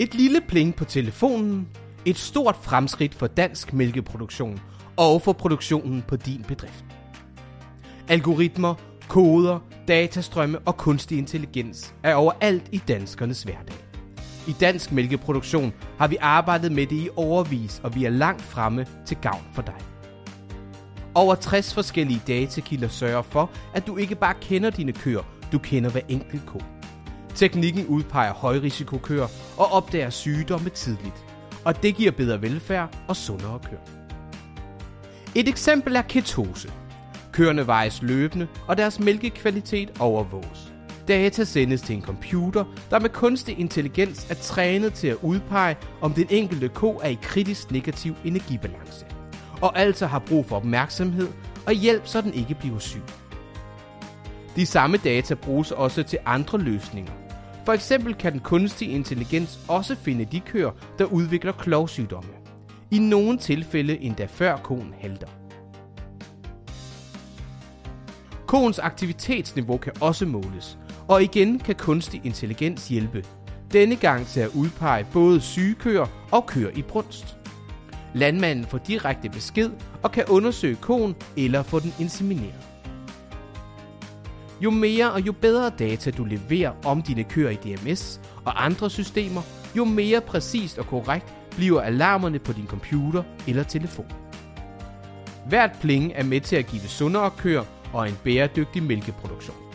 Et lille pling på telefonen, et stort fremskridt for dansk mælkeproduktion og for produktionen på din bedrift. Algoritmer, koder, datastrømme og kunstig intelligens er overalt i danskernes hverdag. I dansk mælkeproduktion har vi arbejdet med det i overvis, og vi er langt fremme til gavn for dig. Over 60 forskellige datakilder sørger for, at du ikke bare kender dine køer, du kender hver enkelt ko. Teknikken udpeger højrisikokøer og opdager sygdomme tidligt, og det giver bedre velfærd og sundere køer. Et eksempel er ketose. Køerne vejes løbende, og deres mælkekvalitet overvåges. Data sendes til en computer, der med kunstig intelligens er trænet til at udpege, om den enkelte ko er i kritisk negativ energibalance, og altså har brug for opmærksomhed og hjælp, så den ikke bliver syg. De samme data bruges også til andre løsninger. For eksempel kan den kunstige intelligens også finde de køer, der udvikler klovsygdomme. I nogle tilfælde endda før koen halter. Koens aktivitetsniveau kan også måles, og igen kan kunstig intelligens hjælpe. Denne gang til at udpege både syge køer og køer i brunst. Landmanden får direkte besked og kan undersøge koen eller få den insemineret. Jo mere og jo bedre data du leverer om dine køer i DMS og andre systemer, jo mere præcist og korrekt bliver alarmerne på din computer eller telefon. Hvert pling er med til at give sundere køer og en bæredygtig mælkeproduktion.